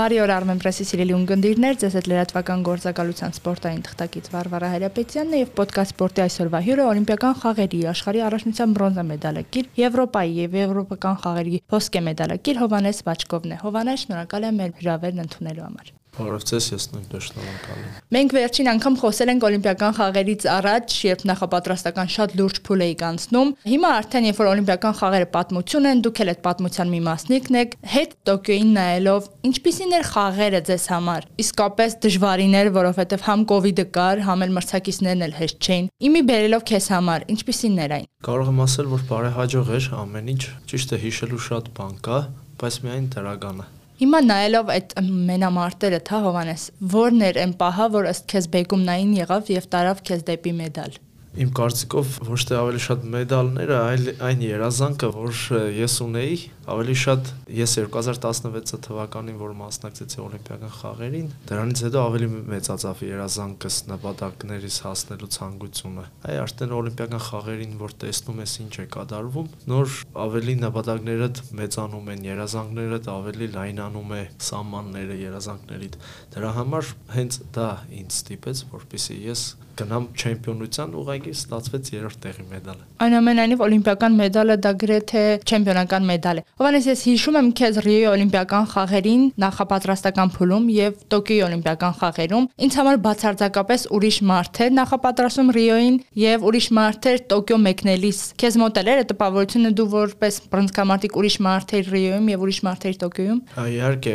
Բարի օր Armen Press-ի սիրելի ունկնդիրներ, ձեզ հետ լրատվական գործակալության սպորտային թղթակից Վարվարա Հայրապետյանն է եւ ոդկաստ սպորտի այսօրվա հյուրը Օլիմպիական խաղերի աշխարհի առաջնության բրոնզա մեդալակիր, Եվրոպայի եւ եվրոպական խաղերի ոսկե մեդալակիր Հովանես Վաչկովն է։ Հովանես, շնորհակալ եմ մեր հրավերն ընդունելու համար։ Բարև ձեզ, ես նույնպես շնորհակալ եմ։ Մենք վերջին անգամ խոսել ենք օլիմպիական խաղերից առաջ, երբ նախապատրաստական շատ լուրջ փուլ էիք անցնում։ Հիմա արդեն երբ որ օլիմպիական խաղերը պատմություն են, դուք էլ այդ պատմության մի մասնիկն եք, հետ Տոկիոյին նայելով, ինչպիսին էր խաղերը ձեզ համար։ Իսկապես դժվարին էր, որովհետև համ կոവിഡ്ը կար, համ էլ մրցակիցներն էլ հեշտ չէին։ Իմի բերելով քեզ համար, ինչպիսին էր այն։ Կարող եմ ասել, որ բարեհաջող էր ամեն ինչ, ճիշտ է հիշելու շատ բան կա, բայց միայն դրականը Հիմա նայելով այդ մենամարտերը, թա Հովանես, ո՞րն էր այն պահը, որ ըստ քեզ բեկումնային եղավ եւ տարավ քեզ դեպի մեդալ? Իմ կարծիքով ոչ թե ավելի շատ մեդալները, այլ այն երազանքը, որ ես ունեի, ավելի շատ ես 2016 թվականին, որ մասնակցեցի Օլիմպիական խաղերին, դրանից հետո ավելի մեծացավ երազանքս նպատակներից հասնելու ցանկությունը։ Այ արդեն Օլիմպիական խաղերին, որ տեսնում ես ինչ է կատարվում, նոր ավելի նպատակներդ մեծանում են, երազանքներդ ավելի լայնանում է սահմանները երազանքներիդ։ Դրա համար հենց դա ինձ ստիպեց, որպեսզի ես գնամ չեմպիոնության ուղղակի ստացվեց երրորդ տեղի մեդալը։ Այնուամենայնիվ օլիմպիական մեդալը դա գրեթե չեմպիոնական մեդալ է։ Հովանես ես հիշում եմ քեզ Ռիոյի օլիմպիական խաղերին նախապատրաստական փուլում եւ Տոկիոյի օլիմպիական խաղերում։ Ինձ համար բացարձակապես ուրիշ մարդ էր նախապատրաստում Ռիոյին եւ ուրիշ մարդ էր Տոկիո մեկնելիս։ Քեզ մոտ էր տպավորությունը դու որպես բռնցքամարտիկ ուրիշ մարդ էր Ռիոյում եւ ուրիշ մարդ էր Տոկիոյում։ Իհարկե,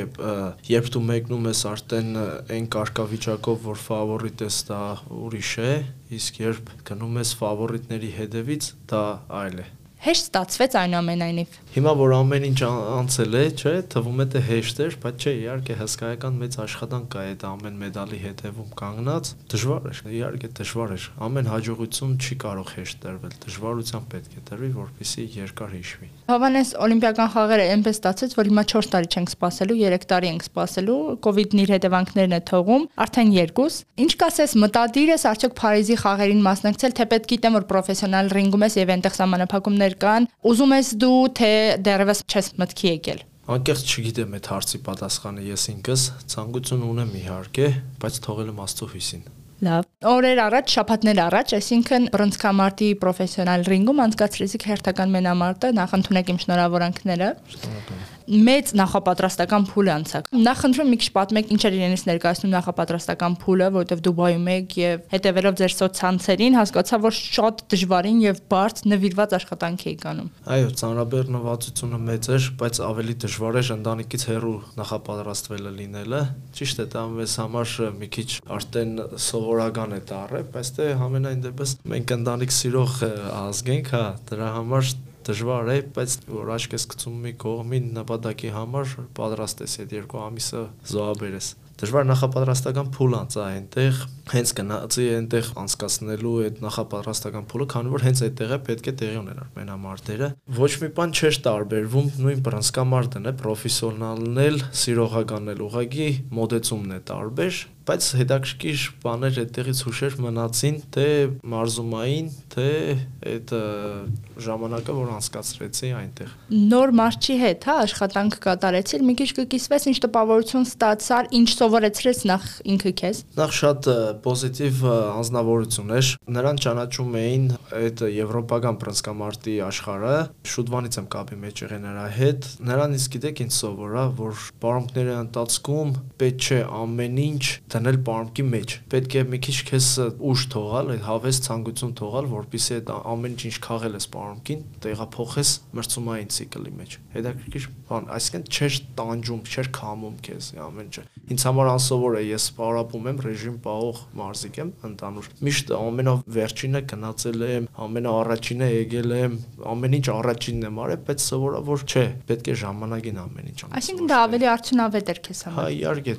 երբ դու մեկնում ես արդեն այն կարգավիճակով, որ ֆավորիտ ես, դա ուրիշ է, իսկ երբ գնում ես ֆավորիտների հետևից, դա այլ է հեշտ ստացվեց այնուամենայնիվ։ Հիմա որ ամեն ինչ անցել է, չէ, թվում է թե հեշտ էր, բայց չէ, իհարկե հսկայական մեծ աշխատանք կա այդ ամեն մեդալի հետևում կանգնած, դժվար էր, իհարկե դժվար էր։ Ամեն հաջողություն չի կարող հեշտ տրվել, դժվարությամբ պետք է տրվի, որպեսզի երկար հիշվի։ Հավանես օլիմպիական խաղերը այնպես ստացեց, որ հիմա 4 տարի չենք սպասելու, 3 տարի ենք սպասելու, կոവിഡ്ն իր հետևանքներն է թողում, արդեն 2։ Ինչ կասես, մտադիր ես արդյոք Փարիզի խաղերին մասնակցել, թե պետք գիտեմ, որ պրոֆեսիոնալ ռինգում ես եւ այնտեղ սահմանափակումներ կան։ Ուզում ես դու թե դեռևս չես մտքի եկել։ Անկեղծ չգիտեմ այդ հարցի պատասխանը ես ինքս, ցանկություն ունեմ իհարկե, բայց թողել եմ Աստծո հույսին։ Լավ։ Օրեր առաջ, շաբաթներ առաջ, այսինքն բրոնզկամարտի պրոֆեսիոնալ ռինգում անցկացրեցիք հերթական մենամարտը, նախ ընդունեք իմ շնորհավորանքները։ Շնորհակալ մեծ նախապատրաստական փուլ անցակ։ Նախընտրում մի քիչ պատմեք ինչ էր իրենից ներկայացնում նախապատրաստական փուլը, որովհետև Դուբայում եք եւ հետեւելով ձեր սոցցանցերին հասկացա, որ շատ դժվարին եւ բարդ նվիրված աշխատանք եք անում։ Այո, ծանրաբեռնվածությունը մեծ էր, բայց ավելի դժվար էր ընտանիքից հեռու նախապատրաստվելը լինելը։ Ճիշտ է, դա մեզ համար մի քիչ արդեն սովորական է դառը, բայց դե համենայն դեպս մենք ընտանիք սիրող ազգ ենք, հա, դրա համար դժվար է, բայց որ աչք ես գցում մի կողմին նպատակի համար պատրաստ ես այդ երկու ամիսը զոհաբերես դժվար նախապատրաստական փուլ անցա այնտեղ հենց գնացի այնտեղ անցկացնելու այդ նախապատրաստական փուլը քանի որ հենց այդտեղ է պետք է տեղի ունենար մենամարտերը ոչ մի բան չէր տարբերվում նույն բռնցքամարտն է պրոֆեսիոնալն էլ սիրողականն էլ ուղղակի մոդեցումն է տարբեր բայց հետաքրքիր բաներ այդտեղից հուշեր մնացին թե մարզումային, թե այդ ժամանակը, որ անցկացրեցի այնտեղ։ Նոր մարզչի հետ, հա, աշխատանք կատարեցիր, մի քիչ կկիսվես, ինչ տպավորություն ստացար, ինչ սովորեցրեց նախ ինքը քեզ։ Նախ շատ պոզիտիվ անznավորություն էր։ Նրան ճանաչում էին այդ եվրոպական բռնցքամարտի աշխարհը, շուտվանից եմ կապի մեջ եղել նրա հետ։ Նրանից գիտեք ինչ սովորա, որ բարոմքների ընթացքում պետք չէ ամեն ինչ դնել պարմքի մեջ։ Պետք է մի քիչ քեզ ուշ թողալ, այդ հավես ցանկություն թողալ, որpիսի այդ ամեն ինչ քաղել ես պարմքին, տեղափոխես մրցումային ցիկլի մեջ։ Հետաքրքիր բան, այսինքն չէր տանջում, չէր քամում քեզ ամեն ինչը։ Ինձ համար անսովոր է, ես պարապում եմ ռեժիմ պահող մարզիկ եմ ընդանուր։ Միշտ ամենավերջինը գնացել եմ, ամենաառաջինը եկել եմ, ամեն ինչ առաջինն եմ արել, բայց սովորավոր չէ, պետք է ժամանակին ամեն ինչ անես։ Այսինքն դա ավելի արդյունավետ էր քեզ համար։ Հա, իհարկե,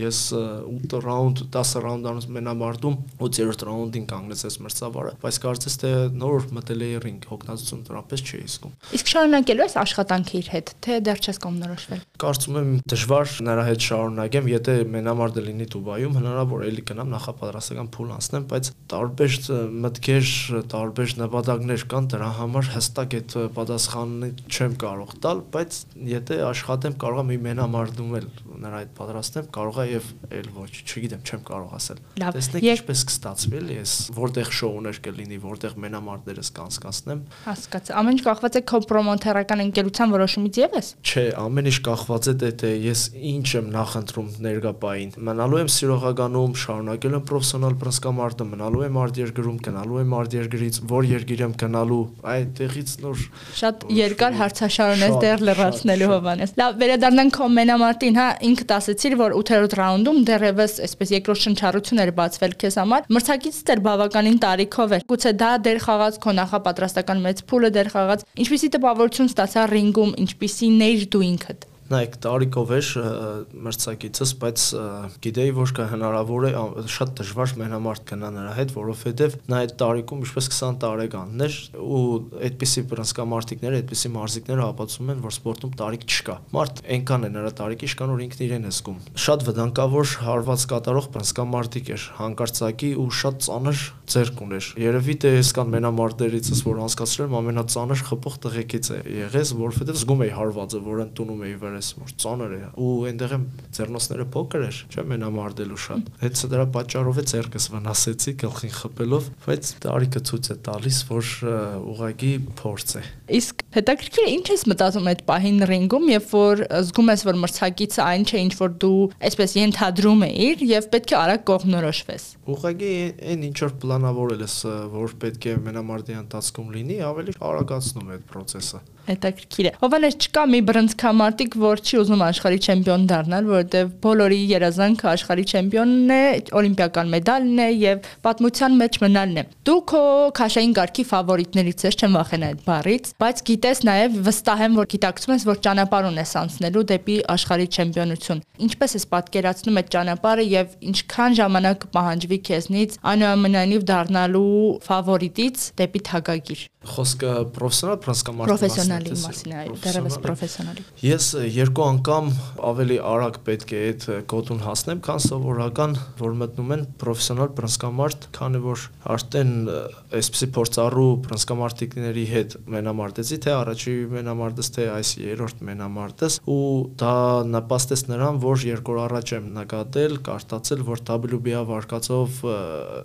ես 8 ռաունդ 10 ռաունդանոց մենամարտում 8-րդ ռաունդին կանգնեցես մրցավարը, բայց կարծես թե նոր մտել էի ռինգ, հոգնածություն դրանպես չի իսկում։ Իսկ շարունակելու ես աշխատանքը իր հետ, թե դեռ չես կողմնորոշվել։ Կարծում եմ դժվար նրա հետ շարունակեմ, եթե մենամարտը լինի Դուբայում, հնարավոր էլի գնամ նախ նախապատրաստական փուլ անցնեմ, բայց տարբեր մտքեր, տարբեր նպատակներ կան, դրա համար հստակ այդ պատասխանը չեմ կարող տալ, բայց եթե աշխատեմ, կարող եմ մենամարտում էլ նրա այդ պատրաստեմ, կարող է եւ էլ ոչ, չգիտեմ, չեմ կարող ասել։ Տեսնեք ինչպես կստացվի ես որտեղ շոուներ կլինի, որտեղ մենամարտերս կանցկացնեմ։ Հասկացա։ Ամեն ինչ կախված է քո պրոմոթերական ընկերության որոշումից եւս։ Չէ, ամեն ինչ կախված է դե թե ես ինչ եմ նախընտրում ներգապային։ Մնալու եմ սիրողականում, շարունակել եմ պրոֆեսիոնալ բռնցքամարտը, մնալու եմ արտերգրում, գնալու եմ արտերգրից, որ երկիր եմ գնալու, այդտեղից նոր շատ երկար հարցաշարուն ես դեռ լրացնելու Հովանես։ Լավ, վերադառնանք քո մենամարտին, հա, ինքդ ասացիր, որ 8-րդ ռաունդում դեռևս այսպես երկրորդ շնչառություն էր բացվել քեզ համար։ Մրցակիցդ էր բավականին տարիքով էր։ Գուցե դա դեր խաղաց քո նախապատրաստական մեծ փուլը դեր խաղաց։ Ինչպիսի տպավորություն ստացա ռինգում, ինչպիսին էր դու ինքդ։ Նայեք, տարիքով էր մրցակիցս, բայց գիտեի, որ կա հնարավոր է շատ դժվար մենամարտ գնա նրա հետ, որովհետև նա այդ տարիքում ինչպես 20 տարեկանն էր ու այդպիսի բռնցքամարտիկները, այդպիսի մարզիկները ապացուցում են, որ սպորտում տարիք չկա։ Մարդ այնքան է նրա տարիքի շքան, որ ինքն իրեն է զգում։ Շատ վտանգավոր հարված կատարող բռնցքամարտիկ էր, հանկարծակի ու շատ ծանր ձեռք ուներ։ Երևի թե այս կան մենամարտերիցս, որ անցկացրել ամենածանր խփող տղեկից է եղես, որովհետև զգում էի հարվածը, որ ընդունում էի վրա ես որ ծանր է ու այնտեղ եմ ձեռնոցները փոքր էր չէ մենամարտելու շատ հենց դրա պատճառով է ձեռքս վնասեցի գլխին խփելով բայց տարիքը ցույց է տալիս որ ուղակի փորձ է իսկ հետաքրքիր է ինչ ես մտածում այդ պահին ռինգում երբ որ զգում ես որ մրցակիցը այն չէ ինչ որ դու այսպես ենթադրում էիր եւ պետք է արագ կողմնորոշվես ուղղակի այն ինչ որ պլանավորել ես որ պետք է մենամարտի ընթացքում լինի ավելի արագացնում է այդ process-ը հետաքրքիր է հովանես չկա մի բրոնզկամարտիկ որ չի ուզում աշխարհի չեմպիոն դառնալ, որովհետև բոլորի երազանքը աշխարհի չեմպիոնն է, օլիմպիական մեդալն է եւ պատմության մեջ մնալն է։ Դու քո քաշային գարկի ֆավորիտներից ես, չեմ վախենա այդ բառից, բայց գիտես նաեւ վստահ եմ, որ գիտակցում ես, որ ճանապարհ ունես անցնելու դեպի աշխարհի չեմպիոնություն։ Ինչպես ես պատկերացնում այդ ճանապարհը եւ ինչքան ժամանակ կպահանջվի քեզնից այնուամենայնիվ դառնալու ֆավորիտից դեպի թագագիր։ Խոսքը պրոֆեսիոնալ պրասկամարտի պրոֆեսիոնալի մասին, այո, դեռևս պրոֆեսիոնալի։ Ես երկու անգամ ավելի արագ պետք է այդ գոտուն հասնեմ, քան սովորական, որ մտնում են պրոֆեսիոնալ բռնցքամարտ, քանի որ արդեն այսպեսի փորձառու բռնցքամարտիկների հետ մենամարտեցի, թե առաջի մենամարտս, թե այս երրորդ մենամարտս, ու դա նպաստեց նրան, որ երկու առաջ եմ նկատել, կարտացել, որ WBA վարկածով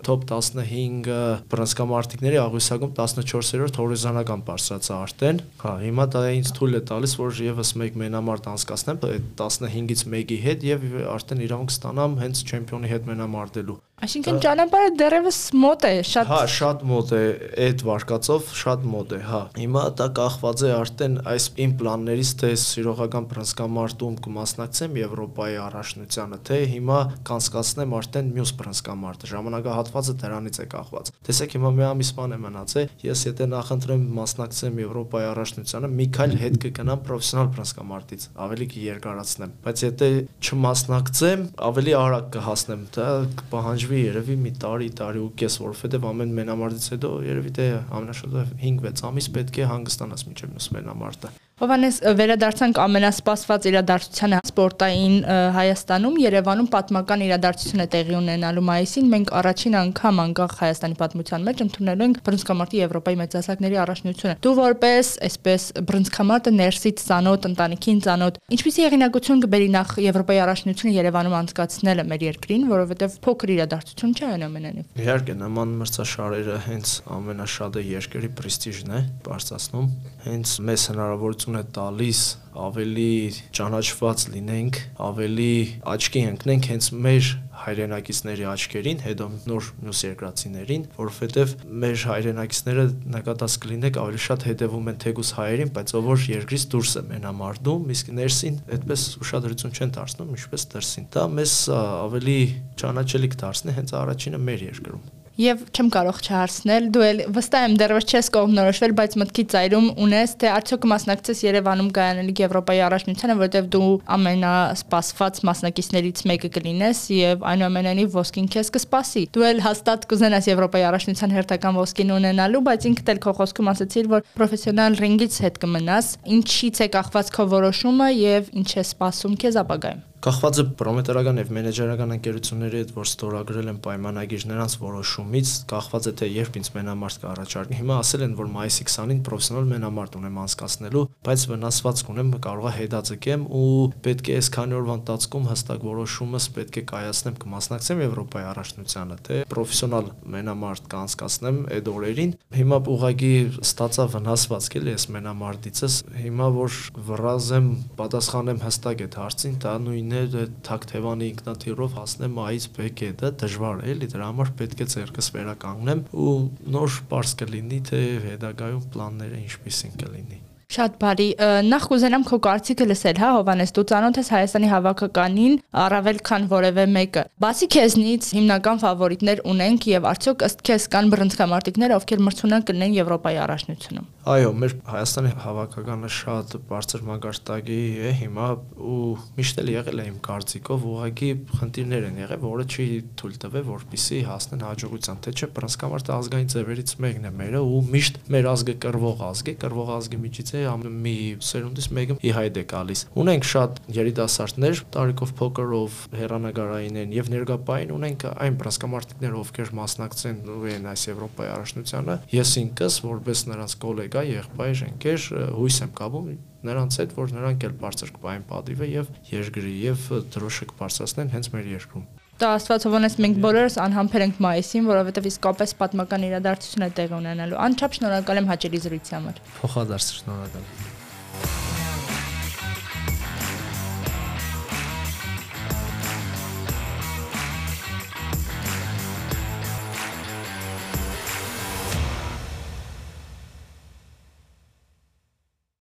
top 15 բռնցքամարտիկների աղյուսակում 14-րդ հորիզոնական բարձրացա արդեն։ Հա, հիմա դա ինձ թույլ է տալիս, որ եւս մեկ մենամարտ անցկացնեմ այդ 15-ից մեկի հետ եւ արդեն իրավունք ստանամ հենց չեմպիոնի հետ մենամարտելու։ Այսինքն ճանապարհը դեռևս մոտ է, շատ Հա, շատ մոտ է այդ վարկածով, շատ մոտ է, հա։ Հիմա դա կախված է արդեն այս իմ պլաններից, թե սիրողական բռնցքամարտում կմասնակցեմ Եվրոպայի առաջնությանը, թե հիմա կանցկացնեմ արդեն մյուս բռնցքամարտը։ Ժամանակահատվածը դրանից է կախված։ Տեսեք, հիմա մի ամիս բան է մնացել, ես եթե նախընտրեմ մասնակցեմ Եվրոպայի առաջնությանը, մի քայլ հետ կգնամ պրոֆեսիոնալ բռնցքամարտից, ավելի կերկարացնեմ։ Բայց եթե չմասնակցեմ, ավելի արագ կհասնեմ, դա կպահանջ շրջվի երևի մի տարի, տարի ու կես, որովհետև ամեն մենամարտից հետո երևի թե ամենաշատը 5-6 ամիս պետք է հանգստանաս մյուս մենամարտը։ Հովանես վերադարձանք ամենասպասված իրադարձությանը սպորտային Հայաստանում Երևանում պատմական իրադարձություն է տեղի ունենալու մայիսին մենք առաջին անգամ անկախ Հայաստանի պատմության մեջ ընդունելու ենք բրոնզկամարտի Եվրոպայի մեծահասակների առաջնությունը դու որպես այսպես բրոնզկամարտը ներսից ցանոթ ընտանիքին ցանոթ ինչպիսի եղինակություն կբերի նախ Եվրոպայի առաջնությունը Երևանում անցկացնելը մեր երկրին որովհետև փոքր իրադարձություն չէ այնուամենայնիվ իհարկե նման մրցաշարերը հենց ամենաշատը երկրի պրեստիժն է բարձրացնում հենց մեծ հնարավորություն է տալիս ավելի ճանաչված լինենք, ավելի աչքի ընկնենք հենց մեր հայրենակիցների աչքերին, հետո նոր մյուս երկրացիներին, որովհետև մեր հայրենակիցները նկատած կլինեք ավելի շատ հետևում են թեկուս հայերին, բայց ով որ երկրից դուրս է մենամարտում, իսկ ներսին այդպես ուշադրություն չեն դարձնում, ինչպես դրսին։ Դա մեզ ավելի ճանաչելի կդարձնի հենց առաջինը մեր երկրում։ Եվ չեմ կարող չհարցնել, դու էլ վստահ եմ դեռևս չես կողմնորոշվել, բայց մտքի ծայրում ունես, թե արդյոք կմասնակցես Երևանում կայանալիք Եվրոպայի առաջնությանը, որտեղ դու ամենասպասված մասնակիցներից մեկը կլինես եւ այնուամենայնիվ ոսկին քեզ կսպասի։ Դու էլ հաստատ կուզենաս Եվրոպայի առաջնության հերթական ոսկին ունենալու, բայց ինքդ էլ քո խոսքում ասացիր, որ պրոֆեսիոնալ ռինգից հետ կմնաս։ Ինչից է կախված քո որոշումը եւ ինչ է սպասում քեզ ապագայում։ Կախված է պրոմոտերական եւ մենեջերական ընկերությունների հետ, որ ստորագրել են պայմանագիր նրանց որոշումից, կախված է թե երբ ինձ մենամարտ կառաջարկի։ Հիմա ասել են, որ մայիսի 20-ին պրոֆեսիոնալ մենամարտ ունեմ անցկացնելու, բայց վնասվածք ունեմ, կարողա հետաձգեմ ու պետք է այս քանի օրվա ընթացքում հստակ որոշումս պետք է կայացնեմ կմասնակցեմ Եվրոպայի առաջնությանը, թե պրոֆեսիոնալ մենամարտ կանցկացնեմ այդ օրերին։ Հիմա ուղղակի ստացա վնասվածք էլի այս մենամարտիցս։ Հիմա որ վրազեմ, պատասխանեմ հստակ այդ հարցին, դա նույնն է թակթևանի ինքնաթիռով հասնեմ այից բեկե, դա դժվար է էլի, դրա համար պետք է ցերկս վերականգնեմ ու նոր པարս կլինի, թե հետագայում պլանները ինչպիսին կլինի։ Շատ բարի։ Նախ կուզենամ քո կարծիքը լսել, հա, Հովանես, դու ծանոթ ես Հայաստանի հավաքականին առավել քան որևէ մեկը։ Բացի քեզնից հիմնական ֆավորիտներ ունենք եւ արդյոք ըստ քեզ կան բռնցքամարտիկներ, ովքեր մրցունակ կլինեն Եվրոպայի առաջնությունում։ Այո, մեր Հայաստանի հավաքականը շատ բարձր մակարդակի է հիմա ու միշտ էլ եղել է իմ կարծիքով, ուղղակի խնդիրներ են եղել, որը չի թույլ տվել, որպիսի հասնեն հաջողության, թե չէ բռնցքամարտը ազգային ձևերից մեկն է մերը ու միշտ մեր ազգը կրվող ազգ է, կրվող ազգի միջից է, մի սերունդից մեկը ի հայտ է գալիս։ Ունենք շատ երիտասարդներ տարիքով փոքրով հերանագարային են եւ ներգապային ունենք այն բրասկամարտիկներ, ովքեր մասնակցեն են այս Եվրոպայի առաջնությանը։ Ես ինքս որպես նրանց գոլեգա, եղբայր, ընկեր հույս եմ կապում նրանց հետ, որ նրանք էլ բարձր կպային պատիվը եւ երկրի եւ դրոշը կբարձրացնեն հենց մեր երկրում։ Դա Աստվածովանես մենք բոլորս անհամբեր ենք մայիսին, որովհետև իսկապես պատմական իրադարձություն է տեղի ունենալու։ Անչափ շնորհակալ եմ հաճելի զրույցի համար։ Փոխադարձ շնորհակալ։